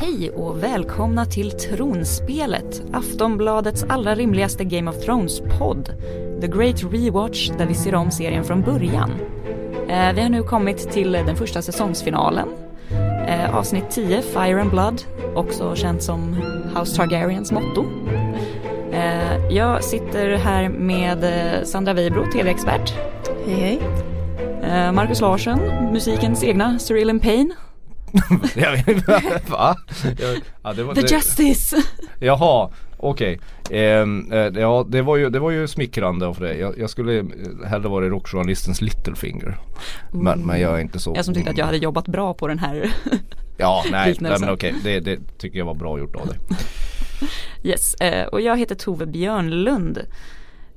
hej och välkomna till Tronspelet, Aftonbladets allra rimligaste Game of Thrones-podd. The Great Rewatch där vi ser om serien från början. Eh, vi har nu kommit till den första säsongsfinalen. Eh, avsnitt 10, Fire and Blood, också känt som House Targaryens motto. Eh, jag sitter här med Sandra Weibro, tv-expert. Hej hej. Marcus Larsson, musikens egna Cyril Payne. Va? Ja, det var, The det, Justice! Jaha, okej. Okay. Ehm, eh, ja det var ju, det var ju smickrande av dig. Jag, jag skulle hellre vara rockjournalistens Littlefinger. Men, mm. men jag är inte så. Jag som tyckte att jag hade jobbat bra på den här Ja, nej, nej men okej. Okay. Det, det tycker jag var bra gjort av dig. Yes, eh, och jag heter Tove Björnlund.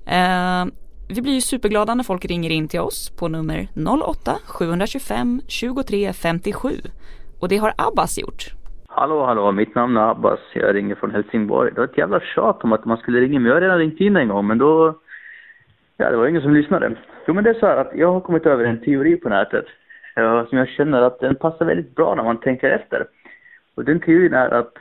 Eh, vi blir ju superglada när folk ringer in till oss på nummer 08 725 23 57 och det har Abbas gjort. Hallå, hallå, mitt namn är Abbas. Jag ringer från Helsingborg. Det var ett jävla tjat om att man skulle ringa men Jag har redan ringt in en gång, men då... Ja, det var ingen som lyssnade. Jo, men det är så här att jag har kommit över en teori på nätet eh, som jag känner att den passar väldigt bra när man tänker efter. Och den teorin är att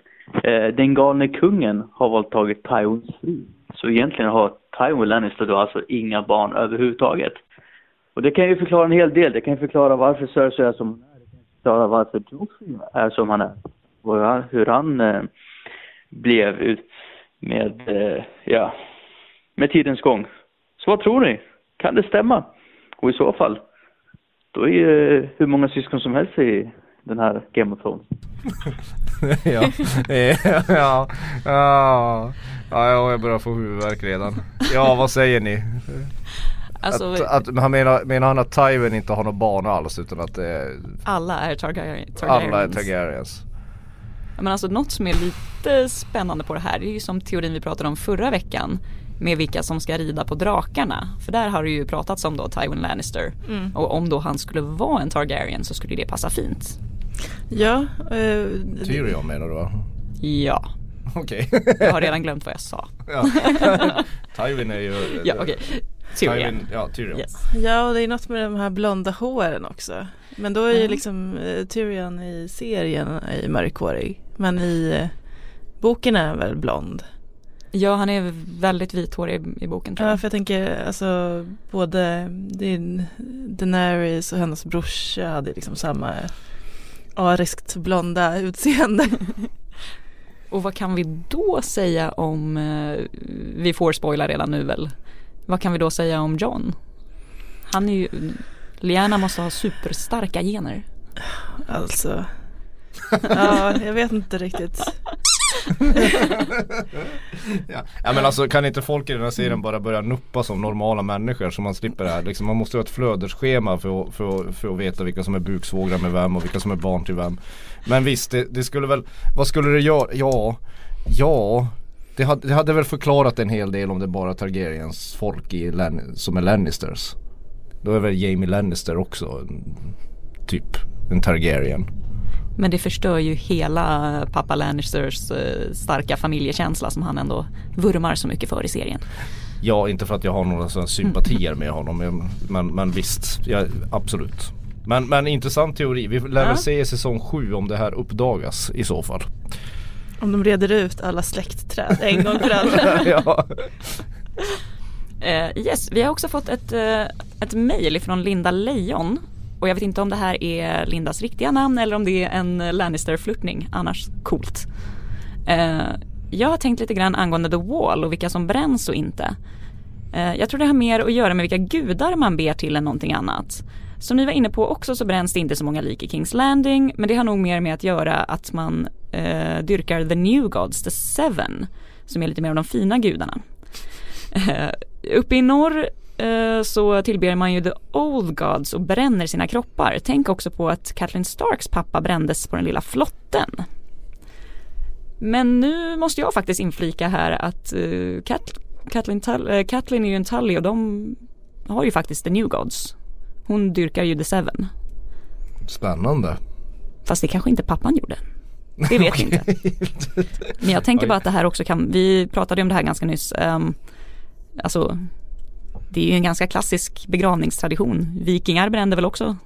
eh, den galne kungen har våldtagit Tyons fru. Så egentligen har Tywin Lannister då alltså inga barn överhuvudtaget. Och det kan ju förklara en hel del. Det kan ju förklara varför Cersei är som hon förklara varför Joffrey är som han är. Och hur han eh, blev ut med, eh, ja, med tidens gång. Så vad tror ni? Kan det stämma? Och i så fall, då är ju eh, hur många syskon som helst i den här Game of Thrones. ja, ja, ja, ja, ja, jag börjar få huvudvärk redan. Ja, vad säger ni? Alltså, att, att, han menar, menar han att Tywin inte har några barn alls utan att det är Alla är Targaryen, Targaryens. Alla är Targaryens. Men alltså något som är lite spännande på det här det är ju som teorin vi pratade om förra veckan med vilka som ska rida på drakarna. För där har det ju pratats om då Tywin Lannister. Mm. Och om då han skulle vara en Targaryen så skulle det passa fint. Ja. Eh, Tyrion menar du va? Ja. Okej. Okay. jag har redan glömt vad jag sa. ja. Tywin är ju Ja okej. Okay. Tyrion. Ja, Tyrion. Yes. Ja, och det är något med de här blonda håren också. Men då är ju mm. liksom uh, Tyrion i serien är mörkhårig. Men i uh, boken är han väl blond? Ja, han är väldigt vithårig i, i boken tror jag. Ja, för jag tänker alltså både din Daenerys och hennes brorsa hade liksom samma ariskt blonda utseende. och vad kan vi då säga om, uh, vi får spoila redan nu väl, vad kan vi då säga om John? Han är ju, Liana måste ha superstarka gener. Alltså, ja jag vet inte riktigt. ja. ja men alltså kan inte folk i den här serien bara börja nuppa som normala människor så man slipper det här. Liksom, man måste ha ett flödesschema för att, för, för att veta vilka som är buksvågrar med vem och vilka som är barn till vem. Men visst, det, det skulle väl, vad skulle det göra? Ja, ja det hade, det hade väl förklarat en hel del om det bara Targaryens folk i som är Lannisters. Då är väl Jamie Lannister också typ en Targaryen. Men det förstör ju hela pappa Lannisters eh, starka familjekänsla som han ändå vurmar så mycket för i serien. Ja, inte för att jag har några sådana sympatier med honom men, men visst, ja, absolut. Men, men intressant teori. Vi lär ja. väl se i säsong 7 om det här uppdagas i så fall. Om de reder ut alla släktträd en gång för alla. ja. Uh, yes, vi har också fått ett, uh, ett mail från Linda Lejon och jag vet inte om det här är Lindas riktiga namn eller om det är en Lannister-flörtning, annars coolt. Uh, jag har tänkt lite grann angående The Wall och vilka som bränns och inte. Jag tror det har mer att göra med vilka gudar man ber till än någonting annat. Som ni var inne på också så bränns det inte så många lik i Kings Landing men det har nog mer med att göra att man eh, dyrkar the new gods, the seven, som är lite mer av de fina gudarna. Eh, uppe i norr eh, så tillber man ju the old gods och bränner sina kroppar. Tänk också på att Kathleen Starks pappa brändes på den lilla flotten. Men nu måste jag faktiskt inflika här att Kat Kathleen, Kathleen är ju en Tully och de har ju faktiskt the new gods. Hon dyrkar ju the seven. Spännande. Fast det kanske inte pappan gjorde. Det vet vi inte. Men jag tänker bara att det här också kan, vi pratade om det här ganska nyss. Um, alltså, det är ju en ganska klassisk begravningstradition. Vikingar brände väl också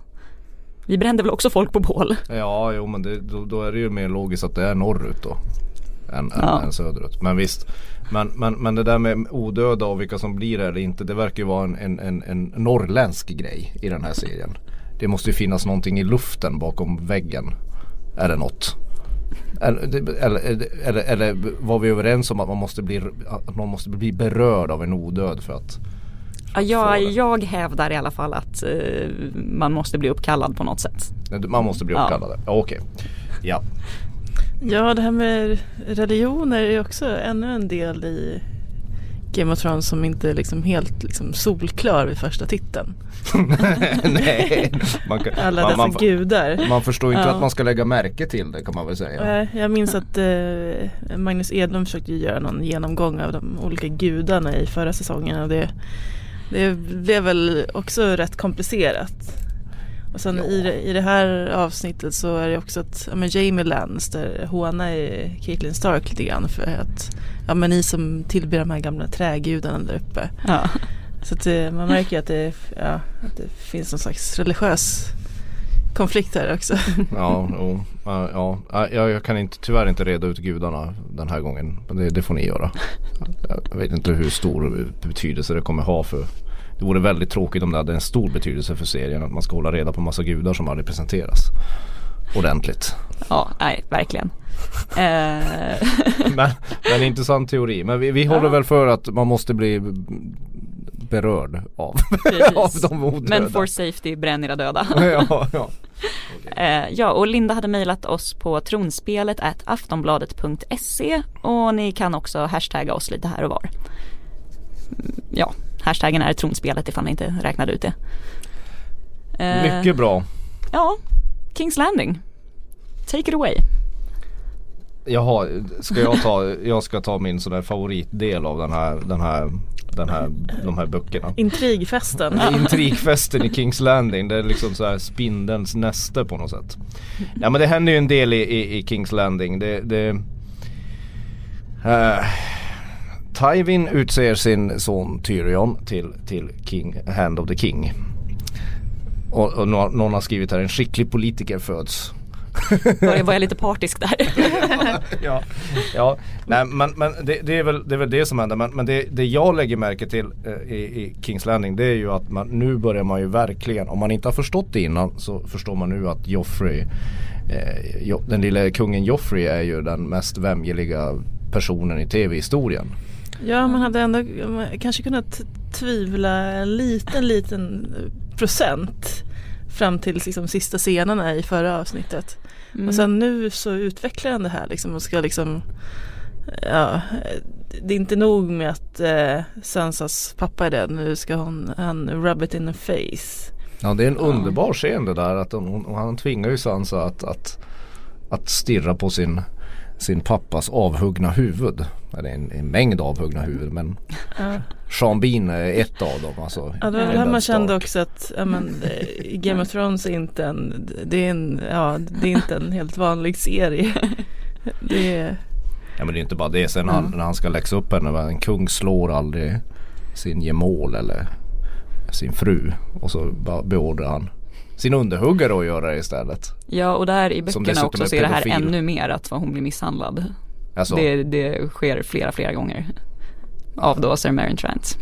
Vi brände väl också folk på bål. Ja, jo men det, då, då, är det ju mer logiskt att det är norrut då. Än, Ja. än, än söderut. Men visst. Men, men, men det där med odöda och vilka som blir det eller inte. Det verkar ju vara en, en, en, en norrländsk grej i den här serien. Det måste ju finnas någonting i luften bakom väggen. Är det något? Eller, eller, eller, eller, var vi överens om att man måste bli, att man måste bli berörd av en odöd för att Ja, jag, jag hävdar i alla fall att eh, man måste bli uppkallad på något sätt. man måste bli Ja. uppkallad? Ja. Okej. Ja. Ja, det här med religioner är också ännu en del i Game of Thrones som inte är liksom helt liksom solklar vid första titeln. Nej. Man, kan, Alla man, dessa man, gudar. Man förstår inte Ja. att man ska lägga märke till det kan man väl säga. Jag minns att eh, Magnus Edlund försökte göra någon genomgång av de olika gudarna i förra säsongen och det, det blev väl också rätt komplicerat. Och sen Ja. i, det, i det här avsnittet så är det också att ja, men Jamie Lannister hånar Caitlyn Stark lite grann för att ja men ni som tillber de här gamla trägudarna där uppe. Ja. Så det, man märker att det, ja, att det finns någon slags religiös konflikt här också. Ja, ja, ja. Jag, jag kan inte, tyvärr inte reda ut gudarna den här gången. Men det, det får ni göra. Jag vet inte hur stor betydelse det kommer ha för det vore väldigt tråkigt om det hade en stor betydelse för serien att man ska hålla reda på massa gudar som aldrig presenteras ordentligt. ja, nej, verkligen. Eh, Men, men intressant teori. Men vi, vi håller väl för att man måste bli berörd av, av de odöda. Men for safety, bränn era döda. ja, ja. Eh, ja, och Linda hade mejlat oss på tronspelet at aftonbladet.se och ni kan också hashtagga oss lite här och var. Mm, Ja, hashtaggen är tronspelet ifall ni inte räknade ut det. Eh, Mycket bra. Ja, Kings Landing. Take it away. Jaha, ska jag ta, jag ska ta min sån där favoritdel av den här, den här, den här, de här böckerna. Intrigfesten. Intrigfesten i Kings Landing, det är liksom så här spindelns näste på något sätt. Ja men det händer ju en del i, i, i Kings Landing. Det, det, eh, Tywin utser sin son Tyrion till, till King, Hand of the King. Och, och nå- någon har skrivit här, en skicklig politiker föds. Var jag, var jag lite partisk där? ja, ja. Nej, men, men det, det, är väl, det är väl det som händer. Men, men det, det jag lägger märke till eh, i, i Kings Landing det är ju att man, nu börjar man ju verkligen, om man inte har förstått det innan så förstår man nu att Joffrey, eh, jo, den lilla kungen Joffrey är ju den mest vämjeliga personen i tv-historien. Ja, man hade ändå man kanske kunnat tvivla en liten, liten procent fram till liksom sista scenerna i förra avsnittet. Mm. Och sen nu så utvecklar han det här liksom och ska liksom Ja, det är inte nog med att eh, Sansas pappa är död, nu ska hon, han rub it in the face. Ja det är en underbar scen det där att hon, hon, han tvingar ju Sansa att, att, att stirra på sin, sin pappas avhuggna huvud. Eller en, en mängd avhuggna huvud men Ja. Sean Bean är ett av dem alltså. Ja, det var det här man Stark. kände också att ja, men, eh, Game of Thrones är inte en, det är en, ja, det är inte en helt vanlig serie. Det är, Ja men det är inte bara det. Sen han, Mm. när han ska läxa upp henne. En kung slår aldrig sin gemål eller sin fru. Och så beordrar han sin underhuggare att göra det istället. Ja, och där i böckerna också så är det här ännu mer att hon blir misshandlad. Alltså, Det, det sker flera, flera gånger. Av då Sir Meryn Trant.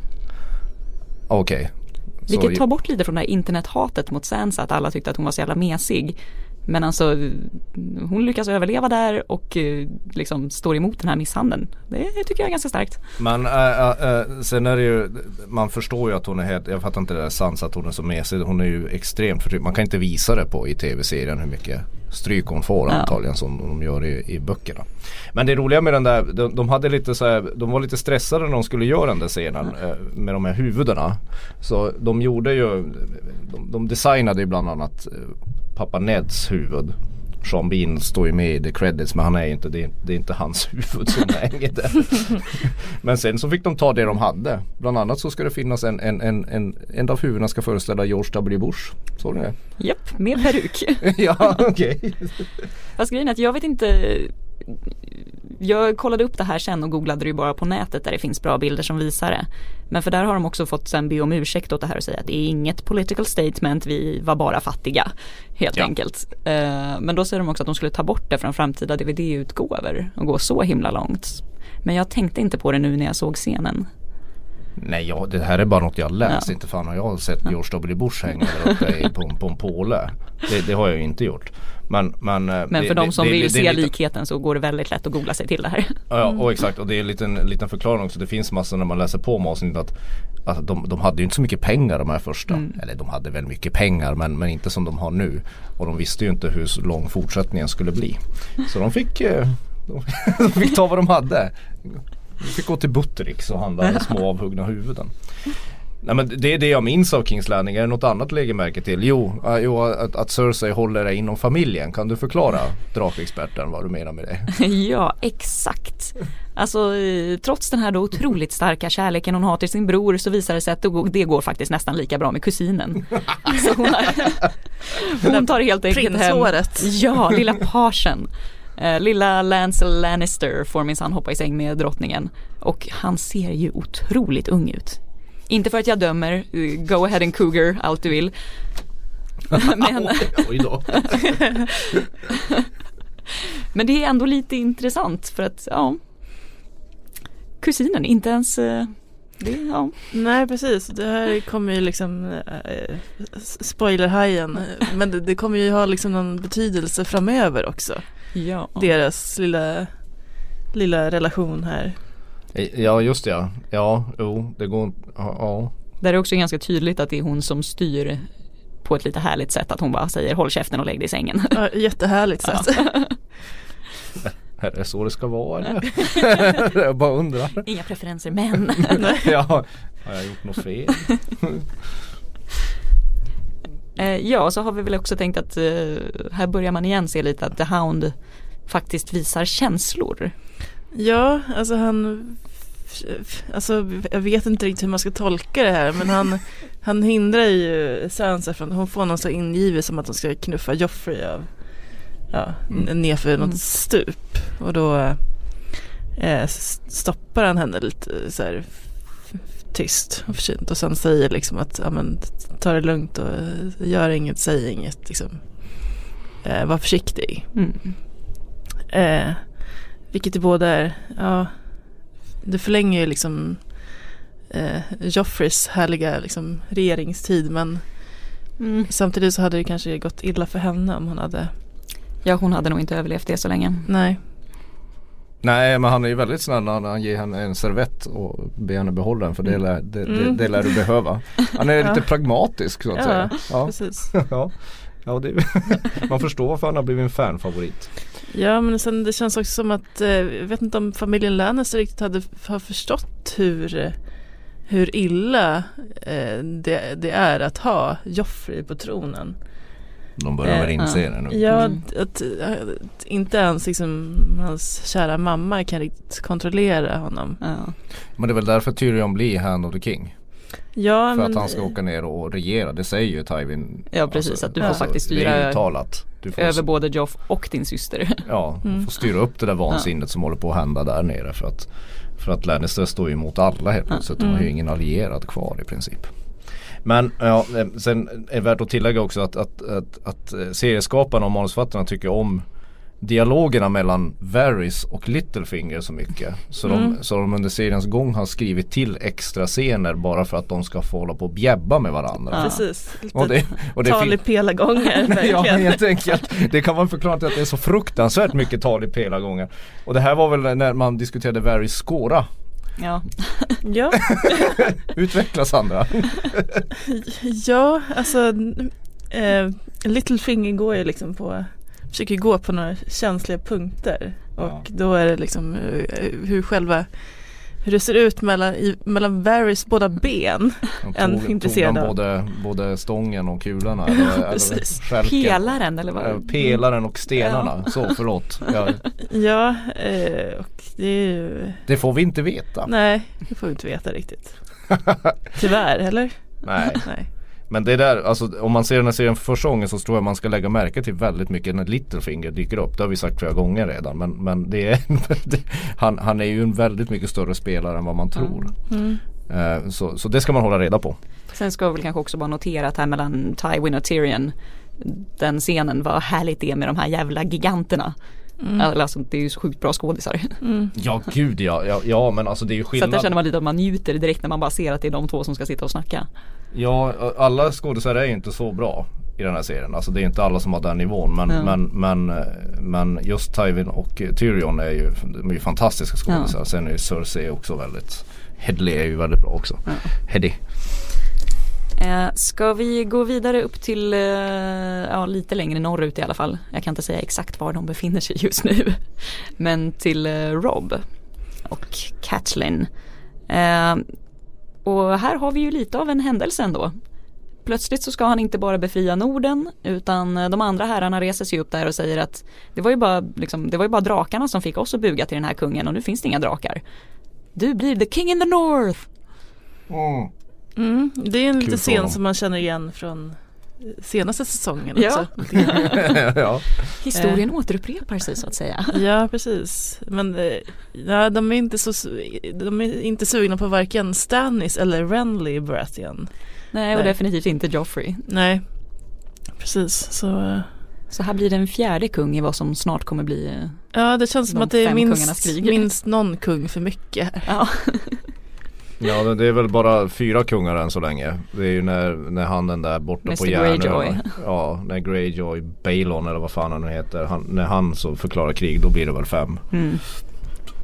okej. Så- Vilket tar bort lite från det här internethatet mot Sansa att alla tyckte att hon var så jävla mesig. Men alltså hon lyckas överleva där och eh, liksom står emot den här misshandeln. Det tycker jag är ganska starkt. Men äh, äh, sen är det ju, man förstår ju att hon är helt, jag fattar inte det där sans att hon är så mesig. Hon är ju extremt förtryckt. Man kan inte visa det på i tv-serien hur mycket stryk hon får Ja. antagligen som de gör i, i böckerna. Men det roliga med den där, de, de hade lite så här, de var lite stressade när de skulle göra den där scenen eh, med de här huvudena. Så de gjorde ju, de, de designade ju bland annat pappa Neds huvud. Sean Bean står ju med i the credits men han är inte, det är, det är inte hans huvud som hänger där. Men sen så fick de ta det de hade. Bland annat så ska det finnas en, en, en, en, en av huvudena ska föreställa George W Bush. Såg ni det? Japp, med peruk. ja okej. Fast grejen är att jag vet inte jag kollade upp det här sen och googlade det ju bara på nätet där det finns bra bilder som visar det. Men för där har de också fått sen be om ursäkt åt det här och säga att det är inget political statement, vi var bara fattiga. Helt Ja. enkelt. Eh, men då säger de också att de skulle ta bort det från framtida DVD-utgåvor och gå så himla långt. Men jag tänkte inte på det nu när jag såg scenen. Nej, ja, det här är bara något jag läst. Ja. Inte fan har jag sett George W Bush hänga där uppe på, på en påle. Det, det har jag ju inte gjort. Men, men, eh, Men det- för de det- som det- vill det se lite- likheten så går det väldigt lätt att googla sig till det här. Ja, och exakt och det är en liten, liten förklaring också. Det finns massor när man läser på om avsnittet att Alltså de, de hade ju inte så mycket pengar de här första. Mm. Eller de hade väl mycket pengar men, men inte som de har nu. Och de visste ju inte hur lång fortsättningen skulle bli. Så de fick, eh, de, de fick ta vad de hade. De fick gå till Buttericks och handla små avhuggna huvuden. Nej men det är det jag minns av Kings Landing. Är det något annat lägger märke till? Jo, äh, jo att, att Cersei håller det inom familjen. Kan du förklara drakexperten vad du menar med det? ja, exakt. Alltså eh, trots den här då otroligt starka kärleken hon har till sin bror så visar det sig att det går, faktiskt nästan lika bra med kusinen. Så hon, har, hon tar helt enkelt hem. Ja, lilla pagen. Eh, lilla Lancel Lannister får minsann hoppa i säng med drottningen. Och han ser ju otroligt ung ut. Inte för att jag dömer, go ahead and cougar, allt du vill. Men, men det är ändå lite intressant för att, ja. Kusinen, inte ens, eh, det, ja. Nej precis, det här kommer ju liksom äh, spoilerhajen men det, det kommer ju ha liksom någon betydelse framöver också. ja. Deras lilla, lilla relation här. Ja just det ja. Ja, jo det går ja, ja. Där är det också ganska tydligt att det är hon som styr på ett lite härligt sätt. Att hon bara säger håll käften och lägg dig i sängen. Ja, jättehärligt Ja. sätt. Är det så det ska vara eller? jag bara undrar. Inga preferenser men. ja, har jag gjort något fel? Eh, ja, så har vi väl också tänkt att eh, här börjar man igen se lite att The Hound faktiskt visar känslor. Ja, alltså han Alltså jag vet inte riktigt hur man ska tolka det här men han Han hindrar ju Sansa från, hon får någon så ingivelse om att hon ska knuffa Joffrey av Ja, Mm. nerför något Mm. stup och då eh, stoppar han henne lite så här tyst och försynt och sen säger liksom att ja, men, ta det lugnt och eh, gör inget, säg inget liksom. Eh, var försiktig. Mm. Eh, vilket det båda är, ja, det förlänger ju liksom eh, Joffreys härliga liksom, regeringstid men Mm. samtidigt så hade det kanske gått illa för henne om hon hade, Ja, hon hade nog inte överlevt det så länge. nej. Nej men han är ju väldigt snäll när han ger henne en servett och ber henne behålla den för det lär, det, det, Mm. det lär du behöva. Han är Ja. lite pragmatisk så att Ja, säga. Ja, Precis. ja. Ja det, man förstår varför han har blivit en fanfavorit. Ja men sen det känns också som att, eh, jag vet inte om familjen Lannister riktigt hade har förstått hur, hur illa eh, det, det är att ha Joffrey på tronen. De börjar väl Eh, inse det nu. Ja, Mm. att, att, att inte ens liksom hans kära mamma kan riktigt kontrollera honom. Ja. Men det är väl därför Tyrion blir Hand of the King. Ja, För men, att han ska åka ner och regera. Det säger ju Tywin. Ja, precis, att du får faktiskt Det är styra uttalat. Du får, Över både Joff och din syster. Ja, du Mm. får styra upp det där vansinnet som håller på att hända där nere. För att, för att Lannister står ju emot alla helt plötsligt. De har ju Mm. ingen allierad kvar i princip. Men ja, eh, sen är det värt att tillägga också att, att, att, att eh, serieskaparna och manusförfattarna tycker om dialogerna mellan Varys och Littlefinger så mycket. Så, Mm. de, så de under seriens gång har skrivit till extra scener bara för att de ska få hålla på och bjäbba med varandra. Ja. Precis, lite Och det, och det tal i pelargångar ja helt enkelt. Det kan vara en förklaring till att det är så fruktansvärt mycket tal i pelargångar. Och det här var väl när man diskuterade Varys skåra. Ja. ja. Utveckla Sandra. Ja, alltså eh, Littlefinger går ju liksom på Försöker gå på några känsliga punkter och Ja. då är det liksom eh, hur själva Hur det ser ut mellan, i, mellan Varys båda ben De En tog- intresserad tog både, både stången och kulorna. Eller, precis. eller. Pelaren eller vad? Pelaren och stenarna. Så förlåt. Ja, Ja, eh, och det är ju det får vi inte veta. Nej, det får vi inte veta riktigt Tyvärr, eller? Nej. Nej. Men det är där, alltså om man ser den här serien för första gången så tror jag man ska lägga märke till väldigt mycket när Littlefinger dyker upp. Det har vi sagt flera gånger redan. Men, men det är, han, han är ju en väldigt mycket större spelare än vad man tror. Mm. Eh, så, så det ska man hålla reda på. Sen ska vi väl kanske också bara notera att här mellan Tywin och Tyrion den scenen, vad härligt det är med de här jävla giganterna. Mm. Alltså det är ju så sjukt bra skådisar. Mm. Ja gud ja, ja, ja men alltså det är ju Så skillnad. där känner man lite att man njuter direkt när man bara ser att det är de två som ska sitta och snacka. Ja, alla skådespelare är ju inte så bra i den här serien. Alltså det är inte alla som har den nivån. Men, Ja. men, men, men just Tywin och Tyrion är ju, de är ju fantastiska skådespelare. Sen är ju Cersei också väldigt Hedley är ju väldigt bra också. Ja. Heddy. Eh, ska vi gå vidare upp till, eh, ja lite längre norrut i alla fall. Jag kan inte säga exakt var de befinner sig just nu. Men till eh, Rob och Catelyn. Eh, och här har vi ju lite av en händelse ändå. Plötsligt så ska han inte bara befria Norden utan eh, de andra herrarna reser sig upp där och säger att det var ju bara, liksom, det var ju bara drakarna som fick oss att buga till den här kungen och nu finns det inga drakar. Du blir the king in the north! Mm. Det är en liten scen som man känner igen från eh, senaste säsongen Ja. också. ja. Historien återupprepar sig så att säga. Ja precis. Men eh, ja, de, är inte så, de är inte sugna på varken Stannis eller Renly Baratheon. Nej och Nej. definitivt inte Joffrey. Nej, precis. Så eh, Så här blir det en fjärde kung i vad som snart kommer bli ja, det känns som att det är minst, minst någon kung för mycket. Ja, ja det- det är väl bara fyra kungar än så länge. Det är ju när, när han den där borta på Mr. Järnö. Greyjoy. Ja, när Greyjoy, Balon eller vad fan han nu heter. Han, när han så förklarar krig då blir det väl fem. mm.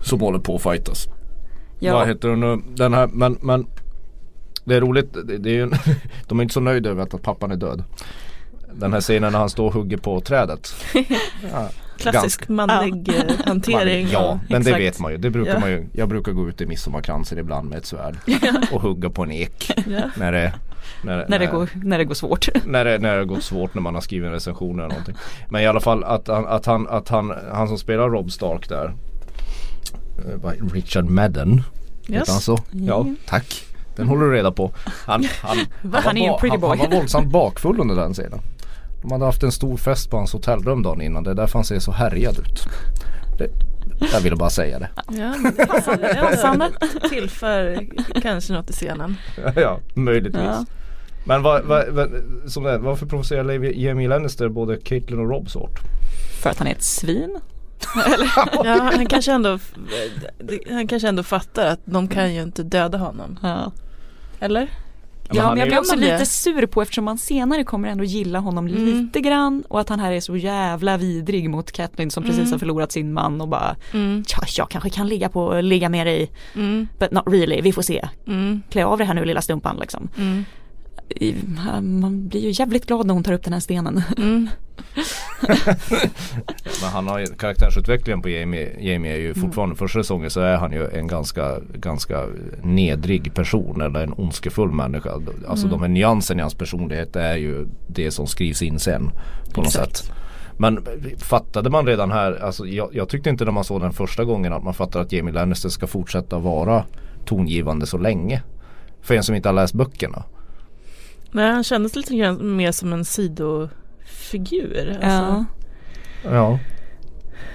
Som håller på att fightas. Vad ja. heter hon nu? Den här, men, men Det är roligt, det, det är ju, de är inte så nöjda över att pappan är död. Den här scenen när han står och hugger på trädet. Ja, Klassisk manlig eh, hantering. ja, Ja, men det vet man ju. Det brukar Ja. man ju. Jag brukar gå ut i midsommarkransen ibland med ett svärd och hugga på en ek. Ja. När det, när, när, det går, när det går svårt. när det, när det gått svårt när man har skrivit en recension eller någonting. Men i alla fall att, han- att, han, att han, han som spelar Rob Stark där eh, Richard Madden Yes. han så? Ja, Ja. tack. Den håller du reda på. Han, han, han, Han var, pretty ba- han, han var våldsamt bakfull under den scenen. De hade haft en stor fest på hans hotellrum dagen innan. Det är därför han ser så härjad ut. Det, jag ville bara säga det. Ja, men passande. Tillför kanske något i scenen. ja, möjligtvis. Ja. Men vad, vad, vad, som det, varför provocerar Jamie Lannister både Caitlyn och Rob så hårt? För att han är ett svin. Ja, han kanske ändå Han kanske ändå fattar att de kan ju inte döda honom. Ja. Eller? Men Ja men jag blir också det? lite sur på eftersom man senare kommer ändå gilla honom Mm. lite grann och att han här är så jävla vidrig mot Catelyn som precis Mm. har förlorat sin man och bara Mm, ja, jag kanske kan ligga på ligga med dig mm, but not really, vi får se. mm, Klä av dig här nu lilla stumpan liksom. Mm, Man blir ju jävligt glad när hon tar upp den här stenen. mm. Men han har ju, karaktärsutvecklingen på Jamie, Jamie är ju fortfarande, första säsongen så är han ju en ganska, ganska nedrig person eller en ondskefull människa. Alltså de här nyanserna i hans personlighet är ju det som skrivs in sen på något Exakt. sätt. Men fattade man redan här, alltså jag, jag tyckte inte när man såg den första gången att man fattade att Jamie Lannister ska fortsätta vara tongivande så länge. För en som inte har läst böckerna. Nej, han kändes lite grann mer som en sidofigur. Alltså, Ja. Ja.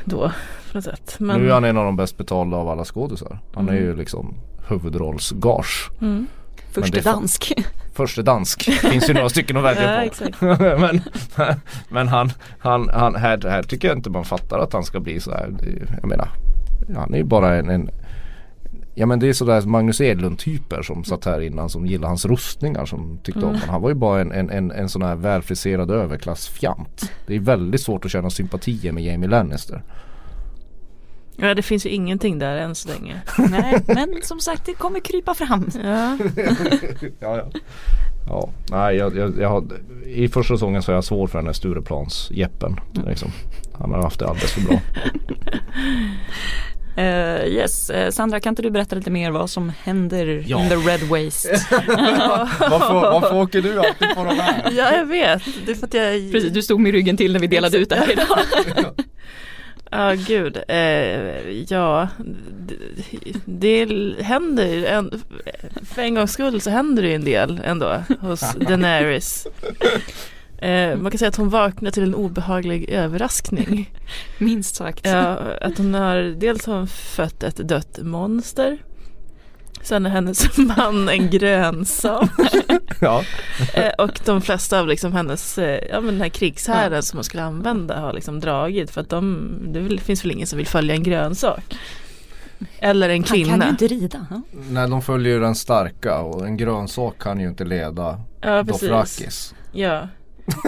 Då, på något sätt. Men, Nu är han en av de bäst betalda av alla skådisar. Han är Mm. ju liksom huvudrollsgage. mm. Förste är dansk. Förste dansk. Finns ju några stycken att välja Ja, på. men men han, han, han här, här tycker jag inte man fattar att han ska bli så här. Jag menar, han är ju bara en, en Ja men det är sådär Magnus Edlund typer som satt här innan som gillar hans rustningar som tyckte om Mm. honom. Han var ju bara en, en, en, en sån här välfriserad överklassfjant. Det är väldigt svårt att känna sympatier med Jamie Lannister. Ja, det finns ju ingenting där än så länge. Nej, men som sagt det kommer krypa fram. Ja, Ja, ja. Ja, nej jag, jag, jag har, i första säsongen så är jag svår för den här Stureplans Jeppen. Liksom. Han har haft det alldeles för bra. Eh, yes, eh, Sandra kan inte du berätta lite mer vad som händer Ja. in the red waste? varför, varför åker du alltid på de här? ja jag vet. Det är för att jag Precis, du stod med ryggen till när vi delade ut det här idag. Ja, gud. Eh, ja, det, det händer en, för en gångs skull så händer det ju en del ändå hos Daenerys. Eh, man kan säga att hon vaknar till en obehaglig överraskning. Minst sagt. Ja, att hon har, dels har hon fött ett dött monster. Sen är hennes man en grönsak. Ja. Eh, och de flesta av liksom hennes, eh, ja men den här krigshärden som hon skulle använda har liksom dragit för att de, det finns väl ingen som vill följa en grönsak. Eller en Han kan ju kvinna. inte rida. Ja. Nej de följer ju den starka och en grönsak kan ju inte leda Ja. Dothrakis. Ja,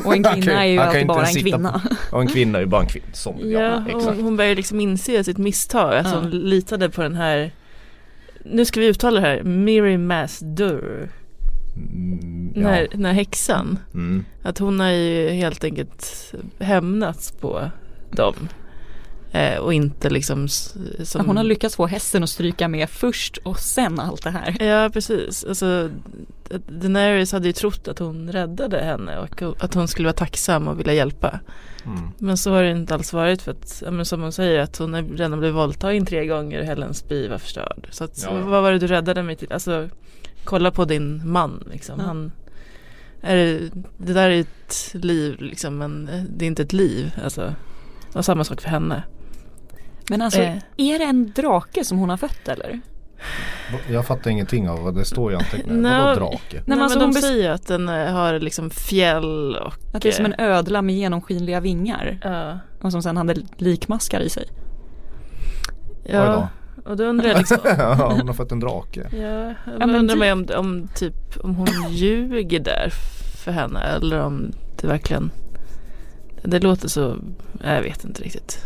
Och en kvinna är ju alltid inte bara en kvinna. Och en kvinna är ju bara en kvinna. Som, ja, ja exakt. hon, hon börjar liksom inse sitt misstag. Att Ja. hon litade på den här nu ska vi uttala det här, Miri Masdur, Mm, ja. här, den här häxan. Mm. Att hon har ju helt enkelt hämnats på dem. Eh, och inte liksom som... Hon har lyckats få hästen att stryka med först och sen allt det här. Ja precis, alltså Daenerys hade ju trott att hon räddade henne och att hon skulle vara tacksam och vilja hjälpa. Mm. Men så har det inte alls varit för att, men som hon säger att hon redan blivit våldtagen tre gånger och Helens by var förstörd. Så att, Ja, ja. vad var det du räddade mig till? Alltså kolla på din man liksom. Ja. Han, är det, det där är ett liv liksom men det är inte ett liv. Alltså, och samma sak för henne. Men alltså, Eh. är det en drake som hon har fött eller? Jag fattar ingenting av vad det står i anteckningen. Nej, Vadå drake? Nej, men men, alltså de säger att den eh, har liksom fjäll och Att det är som en eh, ödla med genomskinliga vingar. Ja, Och som sen hade likmaskar i sig. ja och då undrar jag liksom ja, hon har fått en drake. Ja, jag Ja, men undrar mig om, om, typ, om hon ljuger där för henne eller om det verkligen Det låter så, jag vet inte riktigt.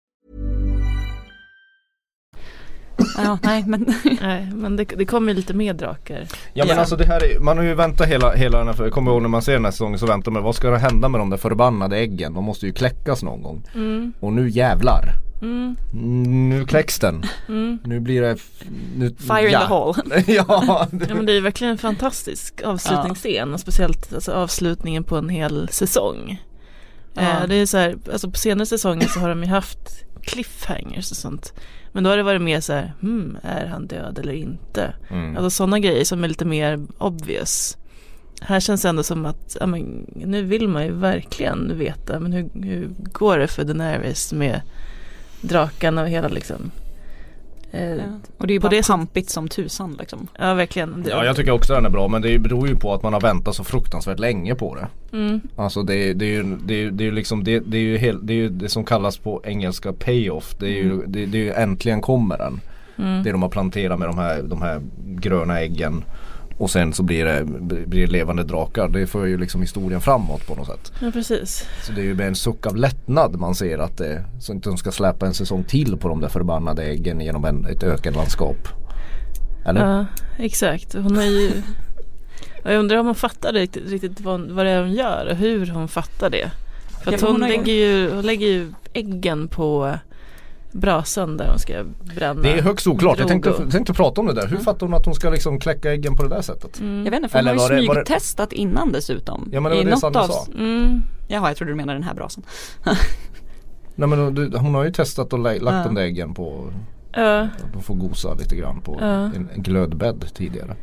Ja, nej men Nej, men det, det kommer lite mer drakar. Ja men Ja. alltså det här är, man har ju väntat hela, hela den här, för jag kommer ihåg när man ser den här säsongen så väntar man, vad ska det hända med de där förbannade äggen? De måste ju kläckas någon gång. Mm, Och nu jävlar. mm, Nu kläcks den. mm. Nu blir det nu, fire in ja. the hall. ja, det, Ja men det är verkligen en fantastisk avslutningsscen och speciellt alltså, avslutningen på en hel säsong. Ja. Eh, det är så här, alltså på senare säsonger så har de ju haft cliffhangers och sånt. Men då har det varit mer så här, hmm, är han död eller inte? mm. Alltså sådana grejer som är lite mer obvious. Här känns det ändå som att, ja men nu vill man ju verkligen veta, men hur, hur går det för Daenerys med drakarna och hela liksom. Eh, Ja. Och det är ju På bara det pampigt som tusan liksom. ja verkligen. Ja jag tycker också den är bra men det beror ju på att man har väntat så fruktansvärt länge på det. Mm, Alltså det, är- det är ju det är, det är liksom det, det är ju hel, det är ju det som kallas på engelska payoff. Det är ju, det, det är ju äntligen kommer den. mm. Det de har planterat med de här, de här gröna äggen. Och sen så blir det, blir det levande drakar. Det för ju liksom historien framåt på något sätt. Ja precis. Så det är ju med en suck av lättnad man ser att det, så inte de ska släppa en säsong till på de där förbannade äggen genom en, ett ökat landskap. Eller? Ja exakt. Hon har ju Jag undrar om hon fattar riktigt, riktigt vad, vad det är hon gör och hur hon fattar det. För att hon, lägger ju, hon lägger ju äggen på brasan där hon ska bränna. Det är högst oklart. Jag tänkte, tänkte prata om det där. Hur fattar hon att hon ska liksom kläcka äggen på det där sättet? Mm. Jag vet inte, för hon Eller har ju var det- var det- smygtestat innan dessutom. Ja, men det var I det Sanna av... sa. Mm. Jaha, jag trodde du menade den här brasan. Nej men du, hon har ju testat och lagt Ja. de där äggen på Ja. De får gosa lite grann på en, en glödbädd tidigare.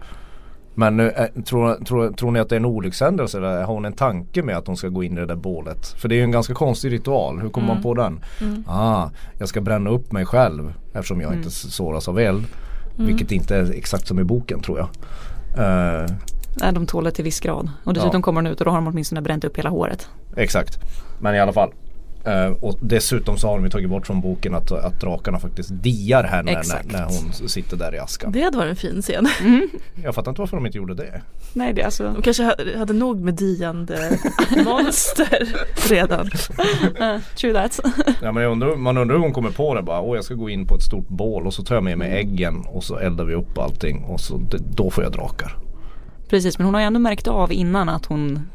Men eh, tror, tror, tror ni att det är en olyckshändelse eller har hon en tanke med att hon ska gå in i det där bålet? För det är ju en ganska konstig ritual. Hur kommer man på den? Mm. Ah, jag ska bränna upp mig själv eftersom jag Mm. inte såras av eld. Mm. Vilket inte är exakt som i boken tror jag. Eh, Nej, de tål det till viss grad. Och dessutom Ja. kommer hon ut och då har de åtminstone bränt upp hela håret. exakt. Men i alla fall. Eh, och dessutom så har de ju tagit bort från boken att, att drakarna faktiskt diar henne när, Exakt. när hon sitter där i askan. Det hade varit en fin scen. Jag fattar inte varför de inte gjorde det. Nej det alltså De kanske ha- hade nog med diande monster redan. uh, True that. Ja, men jag undrar, man undrar hur hon kommer på det bara. Åh jag ska gå in på ett stort bål och så tar jag med mig äggen och så eldar vi upp allting och så då får jag drakar. Precis men hon har ju ändå märkt av innan att hon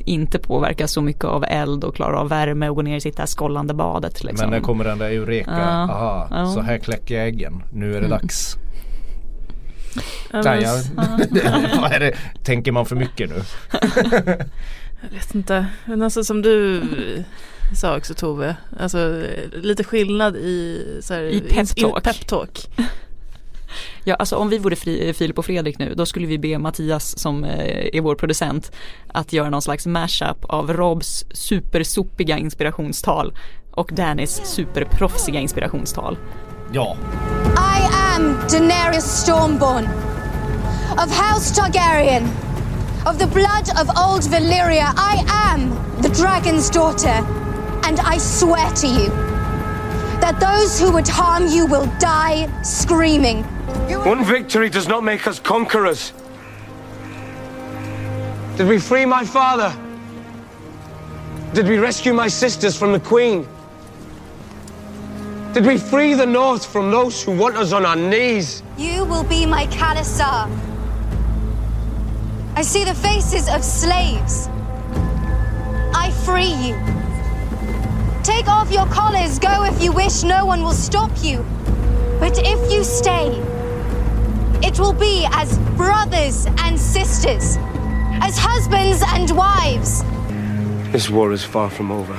inte påverkas så mycket av eld och klarar av värme och går ner i sitt där skållande badet liksom. Men när kommer den där Eureka? Ja, Aha, ja. så här kläcker jag äggen. Nu är det dags. Ja, Nej, jag, vad är det? Tänker man för mycket nu? Jag vet inte. Men alltså som du sa också Tove. Alltså lite skillnad i, så här, I peptalk. i peptalk. Ja, alltså om vi vore fri, Filip och Fredrik nu, då skulle vi be Mattias som eh, är vår producent att göra någon slags mashup av Robs supersopiga inspirationstal och Dannys superproffsiga inspirationstal. Ja. I am Daenerys Stormborn, of House Targaryen, of the blood of old Valyria. I am the dragon's daughter, and I swear to you that those who would harm you will die screaming. One victory does not make us conquerors. Did we free my father? Did we rescue my sisters from the Queen? Did we free the North from those who want us on our knees? You will be my Khalasar. I see the faces of slaves. I free you. Take off your collars, go if you wish, no one will stop you. But if you stay, it will be as brothers and sisters, as husbands and wives. This war is far from over.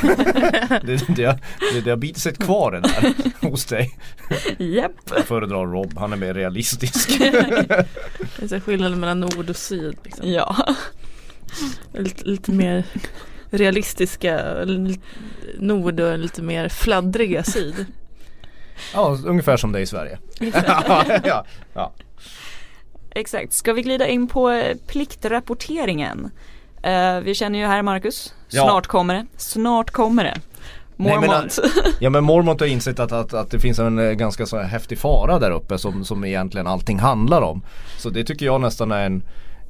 Det, det, det, det har bitit sig kvar det där hos dig. Japp. Jag föredrar Rob, han är mer realistisk. Det är skillnaden mellan nord och syd. Liksom. Ja. Lite, lite mer realistiska li- nord och lite mer fladdriga syd. Ja, ungefär som det är i Sverige. ja, ja. Exakt, ska vi glida in på eh, pliktrapporteringen? Eh, vi känner ju här Marcus, Ja. snart kommer det, snart kommer det. Nej, men, Mormont. Ja men Mormont har insett att, att, att det finns en eh, ganska så här häftig fara där uppe som, som egentligen allting handlar om. Så det tycker jag nästan är en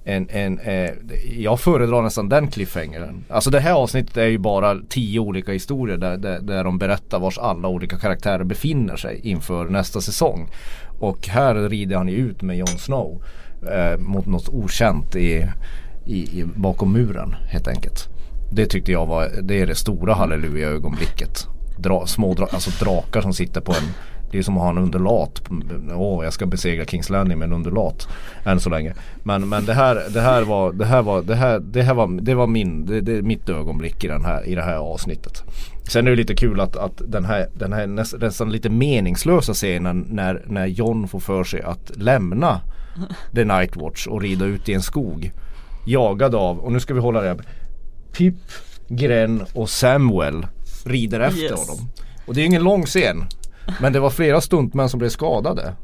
en, en, eh, jag föredrar nästan den cliffhangern. Alltså det här avsnittet är ju bara tio olika historier där, där, där de berättar vars alla olika karaktärer befinner sig inför nästa säsong. Och här rider han ju ut med Jon Snow eh, mot något okänt i, i, i, bakom muren helt enkelt. Det tyckte jag var, det är det stora halleluja ögonblicket. Dra, små dra, alltså drakar som sitter på en det är som att ha en undulat. Åh, jag ska besegra Kings Landing med en undulat. Än så länge. Men, men det här, det här var, det här var, det här, det här var, det var min, det, det är mitt ögonblick i, den här, i det här avsnittet. Sen är det lite kul att, att den här, den här näst, nästan lite meningslösa scenen när, när John får för sig att lämna The Night Watch och rida ut i en skog. Jagad av, och nu ska vi hålla det här. Pip, Gren och Samuel rider efter Yes. honom. Och det är ingen lång scen. Men det var flera stuntmän som blev skadade.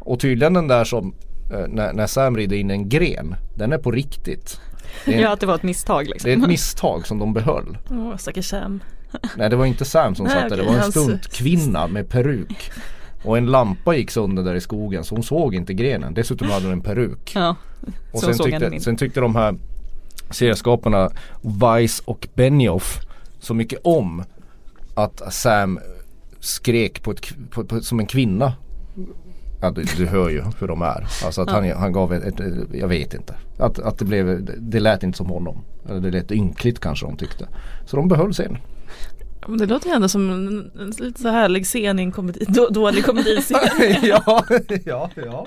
Och tydligen den där som eh, när, när Sam rider in en gren. Den är på riktigt. Det är, Ja att det var ett misstag liksom. det är ett misstag som de behöll. Åh stackars Sam. Nej det var inte Sam som Nej, satt där. Det var en stuntkvinna med peruk. Och en lampa gick sönder där i skogen så hon såg inte grenen. Dessutom hade hon en peruk. Ja, Och sen tyckte, sen tyckte de här serieskaparna Weiss och Benioff så mycket om att Sam skrek på ett, på, på, som en kvinna. Ja, du, du hör ju hur de är. Alltså att han, han gav ett, ett, jag vet inte. Att, att det blev, det lät inte som honom. Eller det lät ynkligt kanske de tyckte. Så de behöll scenen. Det låter ju ändå som en, en lite så härlig scen i en komedi, då, dålig komediscen. ja, ja, ja.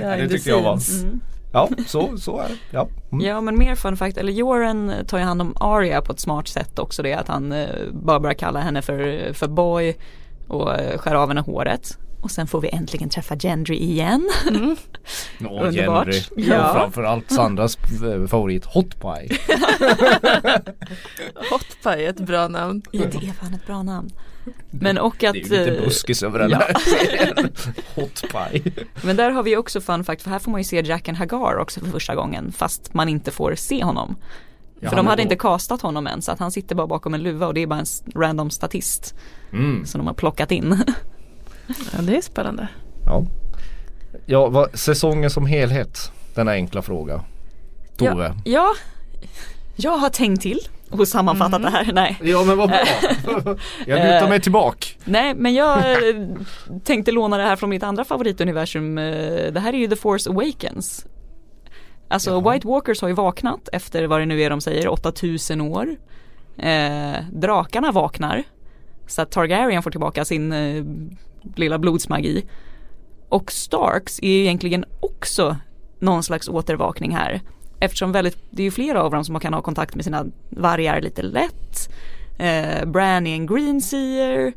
Det the tyckte jag var- scenes. Ja, så, så är det. Ja. Mm. Ja men mer fun fact, eller Joran tar ju hand om Arya på ett smart sätt också det att han eh, bara börjar kalla henne för, för boy och eh, skär av henne håret. Och sen får vi äntligen träffa Gendry igen. Åh, Underbart. Henry. Ja. Och framförallt Sandras eh, favorit Hot Pie. Hot Pie är ett bra namn. Ja det är fan ett bra namn. Men och att Det är ju lite eh, buskis över den ja. här. Hot Pie. Men där har vi också fun fact för här får man ju se Jacken Hagar också för första gången fast man inte får se honom. Ja, För de hade på- inte castat honom än så att han sitter bara bakom en luva och det är bara en random statist Mm. som de har plockat in. Ja det är spännande. Ja. Ja, vad, säsongen som helhet. Denna enkla fråga. Tove. Ja, ja, jag har tänkt till och sammanfattat det här. Nej. Ja men vad bra. Jag lutar mig tillbaka. Nej men jag eh, tänkte låna det här från mitt andra favorituniversum. Eh, Det här är ju The Force Awakens. Alltså Jaha. White Walkers har ju vaknat efter vad det nu är de säger, 8000 år. Eh, drakarna vaknar. Så att Targaryen får tillbaka sin eh, lilla blodsmagi. Och Starks är egentligen också någon slags återvakning här. Eftersom väldigt, det är ju flera av dem som kan ha kontakt med sina vargar lite lätt. Eh, Bran är en greenseer.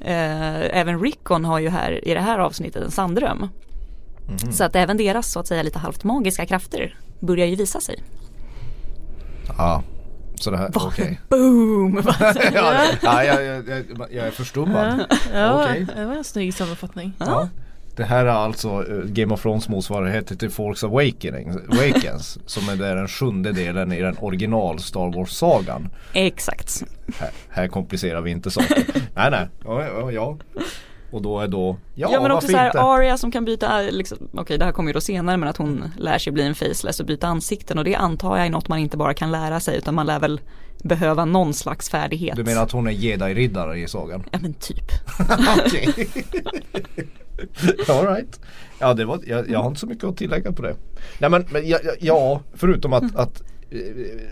Eh, även Rickon har ju här i det här avsnittet en sanddröm. Så att även deras så att säga lite halvt magiska krafter börjar ju visa sig. Ja. Så det här, okej. Boom! ja, ja, jag, jag, jag, är förstummad. Ja, ja Okej. det var en snygg sammanfattning. Ja. Det här är alltså eh, Game of Thrones motsvarighet till Force Awakening, Awakens som är den sjunde delen i den original Star Wars-sagan. Exakt. Här, här komplicerar vi inte saker. nej nej, ja, ja, ja. Och då är då, ja, Ja, men också så här inte? Arya som kan byta, eh, liksom, okej det här kommer ju då senare men att hon lär sig bli en faceless och byta ansikten och det antar jag är något man inte bara kan lära sig utan man lär väl behöva någon slags färdighet. Du menar att hon är jedi-riddare i sagan? Ja men typ. Okej. Alright. Ja det var, jag, jag har inte så mycket att tillägga på det. Nej men, men ja, ja, förutom att, att eh,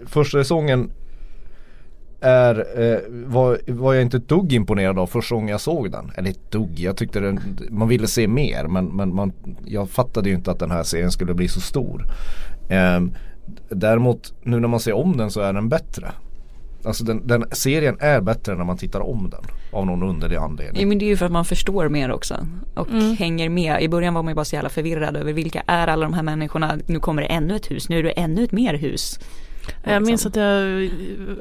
första säsongen är, eh, var, var jag inte ett dugg imponerad av första gången jag såg den. Eller ett dugg, jag tyckte den, man ville se mer men, men man, jag fattade ju inte att den här serien skulle bli så stor. Ehm, däremot nu när man ser om den så är den bättre. Alltså den, den serien är bättre när man tittar om den. Av någon underlig anledning. Ja, men det är ju för att man förstår mer också och hänger med. I början var man ju bara så jävla förvirrad över vilka är alla de här människorna. Nu kommer det ännu ett hus, nu är det ännu ett mer hus. Jag minns Liksom. att jag,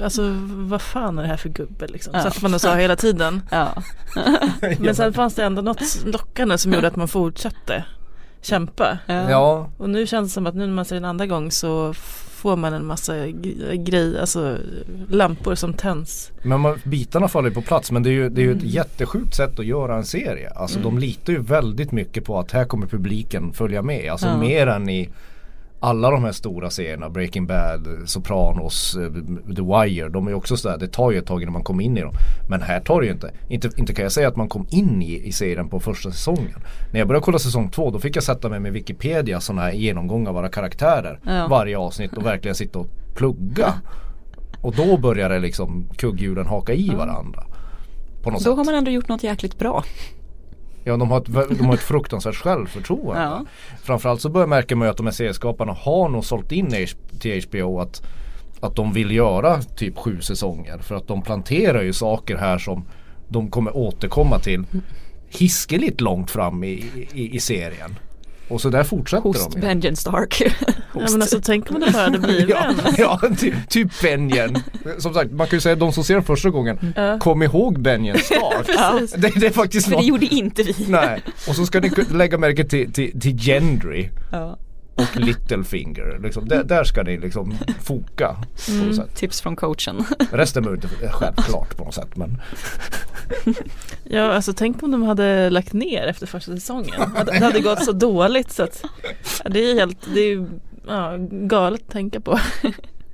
alltså vad fan är det här för gubbe liksom? Ja. Satt man och sa hela tiden. Ja, Men sen fanns det ändå något lockande som gjorde att man fortsatte kämpa. ja. Och nu känns det som att nu när man ser den andra gång så får man en massa grejer, alltså lampor som tänds. men man, bitarna faller ju på plats men det är ju, det är ju ett jättesjukt sätt att göra en serie. Alltså de litar ju väldigt mycket på att här kommer publiken följa med. Alltså Ja. mer än i alla de här stora serierna, Breaking Bad, Sopranos, eh, The Wire. De är också sådär, det tar ju ett tag innan man kommer in i dem. Men här tar det ju inte. Inte, inte kan jag säga att man kom in i, i serien på första säsongen. När jag började kolla säsong två då fick jag sätta mig med Wikipedia sådana här genomgång av våra karaktärer. Ja. Varje avsnitt och verkligen sitta och plugga. Och då börjar det liksom kugghjulen haka i varandra. På något Då sätt. har man ändå gjort något jäkligt bra. Ja de har, ett, de har ett fruktansvärt självförtroende. Ja. Framförallt så börjar märka man ju att de här serieskaparna har nog sålt in till HBO att, att de vill göra typ sju säsonger. För att de planterar ju saker här som de kommer återkomma till hiskeligt långt fram i, i, i serien. Och så där fortsätter Host de. Benjen Stark. Ja men alltså tänk om det bara hade blivit Ja, ja ty, typ Benjen. Som sagt man kan ju säga de som ser den första gången Ja. Kom ihåg Benjen Stark. Ja. det, det är faktiskt För det något gjorde inte vi. Nej, och så ska ni lägga märke till, till, till Gendry Ja. Och Littlefinger. Liksom. Där, där ska ni liksom foka sätt. Tips från coachen. Resten behöver inte är självklart på något sätt men Ja alltså tänk om de hade lagt ner efter första säsongen. Att Det hade gått så dåligt så att det är helt, det är ju ja, galet att tänka på.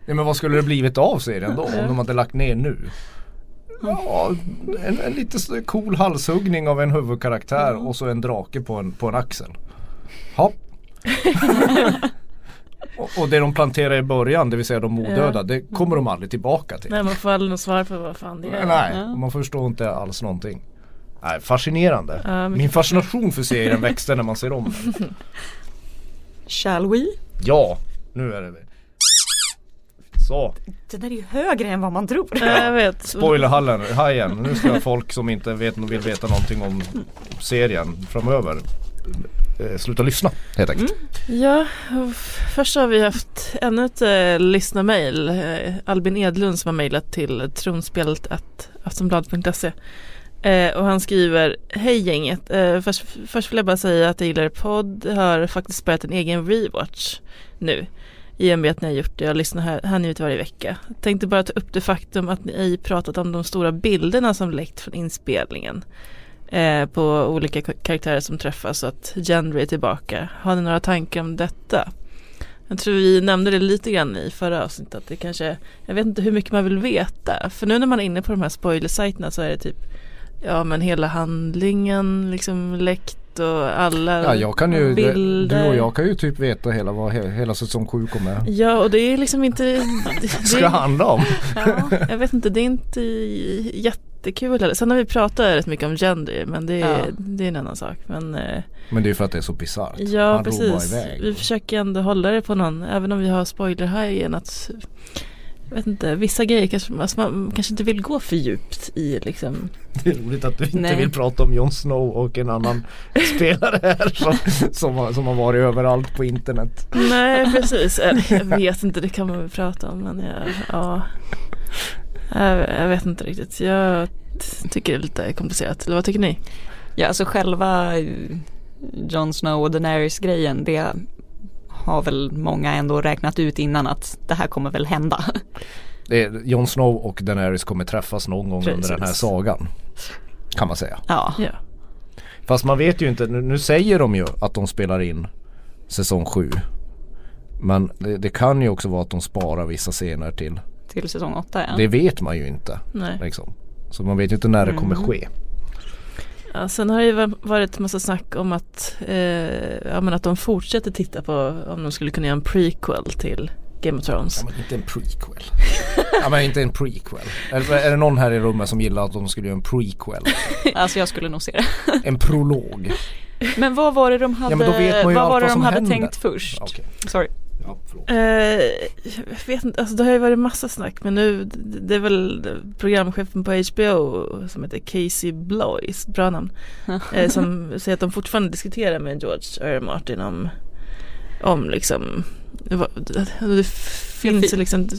ja, men vad skulle det blivit av serien då om de hade lagt ner nu? Ja, en, en lite cool halshuggning av en huvudkaraktär och så en drake på en, på en axel. Ja. Och, och det de planterar i början, det vill säga de odöda, det kommer de aldrig tillbaka till. Nej man får aldrig något svar på vad fan det är. Nej, man förstår inte alls någonting. Nej, fascinerande. Ja, Min fascination för serien växte när man ser om den. Shall we? Ja, nu är det Så, Den där är ju högre än vad man tror. Ja, jag vet. spoilerhallen, hajen. Nu ska folk som inte vet, vill veta någonting om serien framöver Eh, sluta lyssna helt enkelt. Mm. Ja, först har vi haft ännu ett eh, lyssnarmail. Eh, Albin Edlund som har mejlat till tronspelet aftonbladet.se. Eh, och han skriver Hej gänget, eh, först, först vill jag bara säga att jag gillar podd, har faktiskt börjat en egen rewatch nu. I och med att ni har gjort det, jag lyssnar här, här nu varje vecka. Tänkte bara ta upp det faktum att ni ej pratat om de stora bilderna som läckt från inspelningen. Eh, på olika karaktärer som träffas och att Gendry är tillbaka. Har ni några tankar om detta? Jag tror vi nämnde det lite grann i förra avsnittet att det kanske, jag vet inte hur mycket man vill veta. För nu när man är inne på de här spoilersajterna så är det typ, ja men hela handlingen liksom läckt och alla Ja jag kan ju, bilder. du och jag kan ju typ veta hela vad he, hela säsong 7 kommer Ja och det är liksom inte det, det, ska handla om. ja, Jag vet inte, det är inte jättekul. Sen har vi pratat rätt mycket om gender men det är, Ja. det är en annan sak. Men eh, Men det är ju för att det är så bisarrt. ja Han precis, iväg. vi försöker ändå hålla det på någon, även om vi har spoiler här igen att jag vet inte, vissa grejer kanske alltså man kanske inte vill gå för djupt i liksom. Det är roligt att du inte Nej. vill prata om Jon Snow och en annan spelare här som, som, har, som har varit överallt på internet. Nej precis, jag vet inte, det kan man väl prata om men jag, ja. Jag, vet inte riktigt, jag tycker det är lite komplicerat. Eller vad tycker ni? Ja, alltså själva eh, Jon Snow och Daenerys grejen, det har väl många ändå räknat ut innan att det här kommer väl hända. Det är, Jon Snow och Daenerys kommer träffas någon gång under den här Precis. sagan. Kan man säga. Ja, Ja. Fast man vet ju inte, nu, nu säger de ju att de spelar in säsong 7. Men det, det kan ju också vara att de sparar vissa scener till. Till säsong åtta ja. Det vet man ju inte. Nej. Liksom. Så man vet ju inte när det kommer Mm. ske. Ja, sen har det ju varit massa snack om att, eh, ja, men att de fortsätter titta på om de skulle kunna göra en prequel till Game of Thrones. Ja men inte en prequel. ja men inte en prequel. Är, är det någon här i rummet som gillar att de skulle göra en prequel? Alltså jag skulle nog se det. En prolog. Men vad var det de hade, ju vad var vad de hade händer. tänkt först? Okej. Sorry. Ja, förlåt. Eh, jag vet inte, alltså det har ju varit massa snack men nu det är väl programchefen på HBO som heter Casey Bloys, bra namn. eh, som säger att de fortfarande diskuterar med George R. R. Martin om, om liksom det finns ju liksom,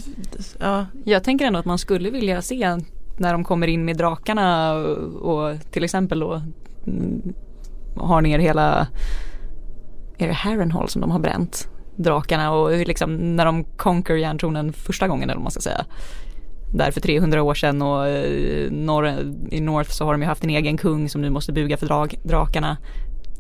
ja, Jag tänker ändå att man skulle vilja se när de kommer in med drakarna och, och till exempel då mm, har ner hela, är det Harrenhal som de har bränt? Drakarna och liksom när de conquer järntronen första gången eller vad man ska säga. Där för 300 år sedan och eh, norr, i North så har de ju haft en egen kung som nu måste buga för drag, drakarna.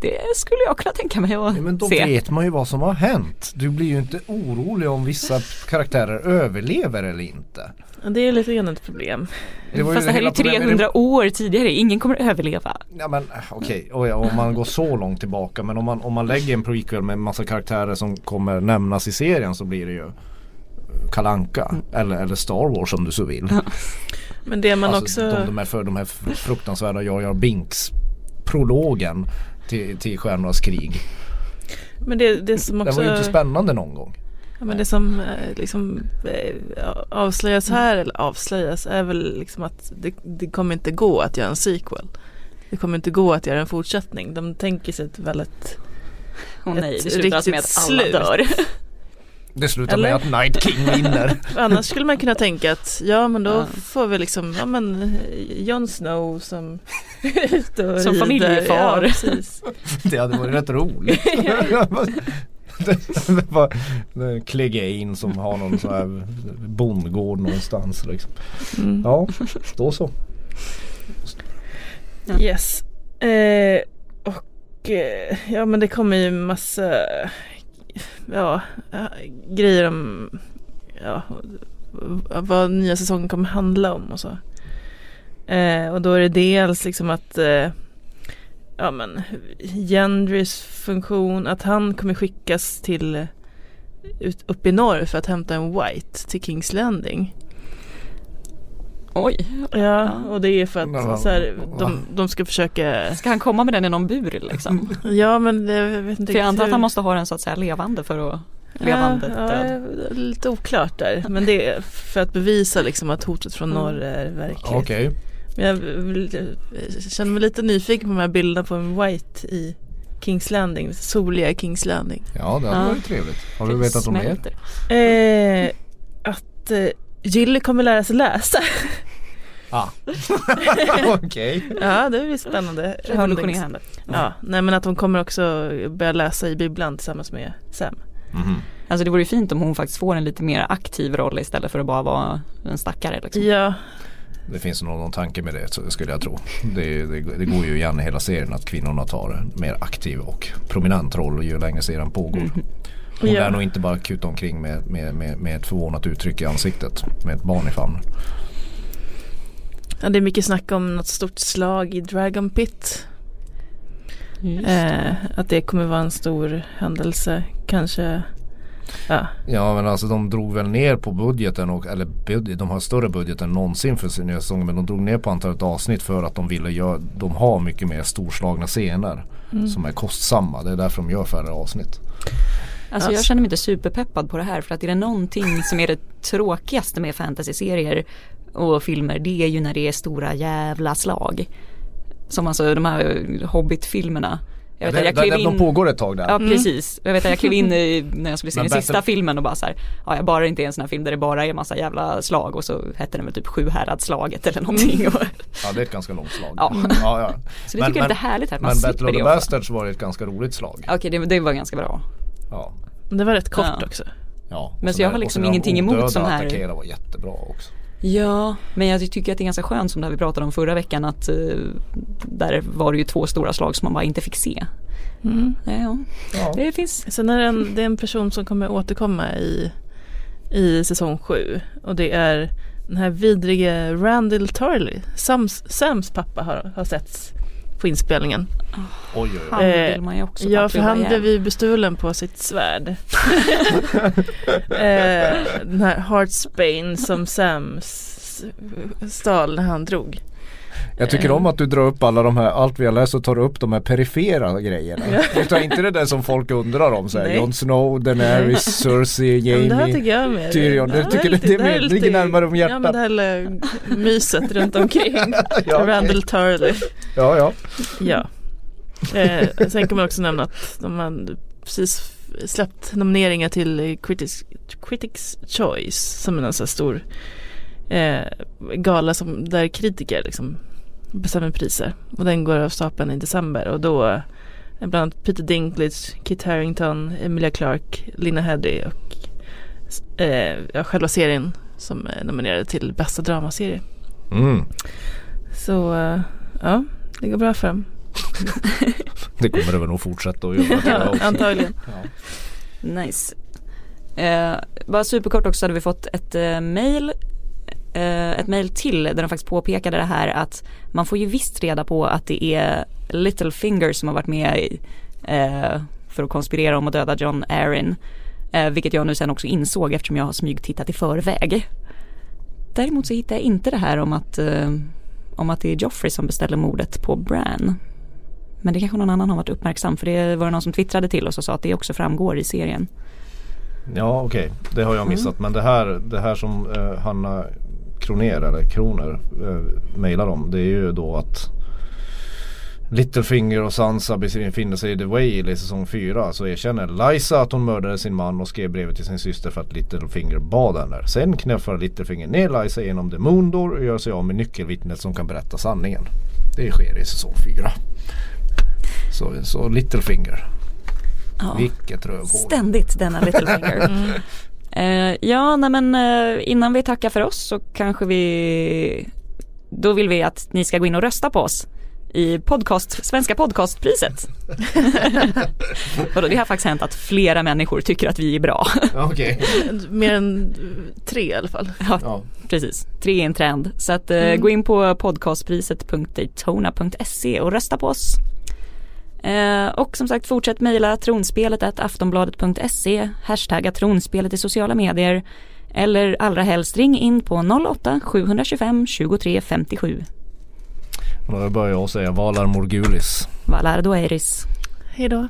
Det skulle jag kunna tänka mig att Ja, men då se. vet man ju vad som har hänt. Du blir ju inte orolig om vissa karaktärer överlever eller inte. det är lite grann ett problem. Det Fast det här är ju hela problemet med 300 år tidigare, ingen kommer överleva. Ja men okej, okay. om man går så långt tillbaka men om man, om man lägger en prequel med en massa karaktärer som kommer nämnas i serien så blir det ju Kalanka eller, eller Star Wars om du så vill. Men det man alltså, också de, de, här, för, de här fruktansvärda Jar Jar Binks prologen till, till Stjärnornas krig. Men det, det som också var ju inte spännande någon gång. Ja, men det som eh, liksom eh, avslöjas här, eller avslöjas, är väl liksom att det, det kommer inte gå att göra en sequel. Det kommer inte gå att göra en fortsättning. De tänker sig ett väldigt Åh nej, Ett det slutar alltså med att riktigt alla slut. dör. Det slutar Eller? med att Night King vinner. Annars skulle man kunna tänka att ja men då Ja. får vi liksom, ja men Jon Snow som Som rider. familjefar. Ja. Det hade varit rätt roligt. Clegane som har någon sån här bondgård någonstans liksom. Mm. Ja, då så. Yes. Eh, och eh, ja men det kommer ju massa ja, eh, grejer om ja, vad nya säsongen kommer handla om och så. Eh, och då är det dels liksom att eh, ja men Gendrys funktion, att han kommer skickas till ut, upp i norr för att hämta en White till Kings Landing. Oj, Ja, och det är för att Ja. så här, de, de ska försöka ska han komma med den i någon bur liksom? Ja men det, jag vet inte För jag antar att han måste ha den så att säga levande för att levande ja, död. ja, Lite oklart där. Men det är för att bevisa liksom att hotet från Mm. norr är verkligt. Okej. Men jag, jag känner mig lite nyfiken på de här bilderna på en White i Kings Landing, soliga Kings Landing. Ja det hade Ja. varit trevligt. Har du vetat om mer? Smälter. Eh, att eh, Gilly kommer lära sig läsa. Ah. Okej. ja det blir spännande. Revolutionerande. Ja, nej men att de kommer också börja läsa i bibblan tillsammans med Sam. Mhm. Alltså det vore ju fint om hon faktiskt får en lite mer aktiv roll istället för att bara vara en stackare liksom. Ja, Det finns nog någon tanke med det skulle jag tro. Det, det, det går ju igen i hela serien att kvinnorna tar en mer aktiv och prominent roll ju längre serien pågår. Hon Ja. lär nog inte bara kuta omkring med, med, med, med ett förvånat uttryck i ansiktet med ett barn i famnen. Ja, det är mycket snack om något stort slag i Dragon Pit. Eh, att det kommer vara en stor händelse. Kanske. Ja, Ja men alltså de drog väl ner på budgeten och, eller budget, de har större budget än någonsin för sin nya säsong men de drog ner på antalet avsnitt för att de ville göra, de har mycket mer storslagna scener som är kostsamma. Det är därför de gör färre avsnitt. Alltså jag Alltså- känner mig inte superpeppad på det här för att är det någonting som är det tråkigaste med fantasy-serier och filmer det är ju när det är stora jävla slag. Som alltså de här Hobbit-filmerna. Jag vet det, att jag klev där- De in pågår ett tag där. Ja precis, jag vet att jag klev in i, när jag skulle se Men den sista Battle- filmen och bara så här, ja jag bara inte är en sån här film där det bara är massa jävla slag och så hette den väl typ Sjuhäradsslaget eller någonting. Och, Ja det är ett ganska långt slag. Ja. ja, ja. så det tycker jag är lite härligt här att man Men Battle of det the. Bastards var ett ganska roligt slag. Okej det, det var ganska bra. Ja. men det var rätt kort Ja. också. ja. Men så jag har liksom ingenting emot sån här- attackera var jättebra också. Ja, men jag tycker att det är ganska skönt som det här vi pratade om förra veckan att eh, där var det ju två stora slag som man bara inte fick se. Mm. Ja, ja. Ja. det finns. Sen är det en, det är en person som kommer återkomma i, i säsong sju. Och det är den här vidrige Randall Tarley. Sams, Sams pappa har, har setts på inspelningen. Oj oj oj. Han Eh, vill man ju också Ja, för han blev ju bestulen på sitt svärd. eh, den här Heartsbane som Sam stal när han drog. Jag tycker om att du drar upp alla de här, allt vi har läst och tar upp de här perifera grejerna. Du tar inte det där som folk undrar om så här. Jon Snow, Daenerys, Cersei, Ja, det här Jamie. tycker jag är mer. Tyrion, det Ja, tycker är det här mer- ligger närmare om Ja hjärtat. men det här lilla myset runt omkring. Ja, okej. Randall Tarley. Ja ja. Ja. Eh, sen kan man också nämna att de har precis släppt nomineringar till Critics, Critics Choice som är en sån här stor eh, gala som, där kritiker liksom bestämmer priser. Och den går av stapeln i december och då är bland annat Peter Dinklage, Kit Harington, Emilia Clarke, Lina Headey och eh, ja, själva serien som är nominerad till bästa dramaserie. Mm. Så eh, ja, det går bra för dem. Det kommer det väl nog fortsätta att göra. Ja, antagligen. Ja. Nice. Eh, bara superkort också hade vi fått ett eh, mail eh, ett mail till där de faktiskt påpekade det här att man får ju visst reda på att det är Littlefinger som har varit med i, eh, för att konspirera om att döda John Arryn. Eh, vilket jag nu sen också insåg eftersom jag har smygtittat i förväg. Däremot så hittar jag inte det här om att, eh, om att det är Joffrey som beställer mordet på Bran. Men det kanske någon annan har varit uppmärksam för det var någon som twittrade till oss och sa att det också framgår i serien. Ja okej, det har jag missat. Men det här, det här som eh, Hanna Kroner eller Kroner eh, mejlar om. Det är ju då att Littlefinger och Sansa befinner sig i The Whale i säsong 4. Så erkänner Liza att hon mördade sin man och skrev brevet till sin syster för att Littlefinger bad henne. Sen knuffar Littlefinger ner Liza genom The Moondor och gör sig av med nyckelvittnet som kan berätta sanningen. Det sker i säsong 4. Så, så Littlefinger. Ja. Vilket rövhål. Ständigt denna Littlefinger. Eh, ja, nej men eh, innan vi tackar för oss så kanske vi Då vill vi att ni ska gå in och rösta på oss i podcast, Svenska podcastpriset. Vadå, det har faktiskt hänt att flera människor tycker att vi är bra. Okej. Mer än tre i alla fall. Ja, Ja. precis. Tre är en trend. Så att eh, gå in på podcastpriset.daytona.se och rösta på oss. Eh, och som sagt fortsätt mejla tronspelet att aftonbladet.se hashtagga tronspelet i sociala medier eller allra helst ring in på 08-725 23 57. Och då börjar jag säga Valar Morgulis. Valardo Eris. Hej då.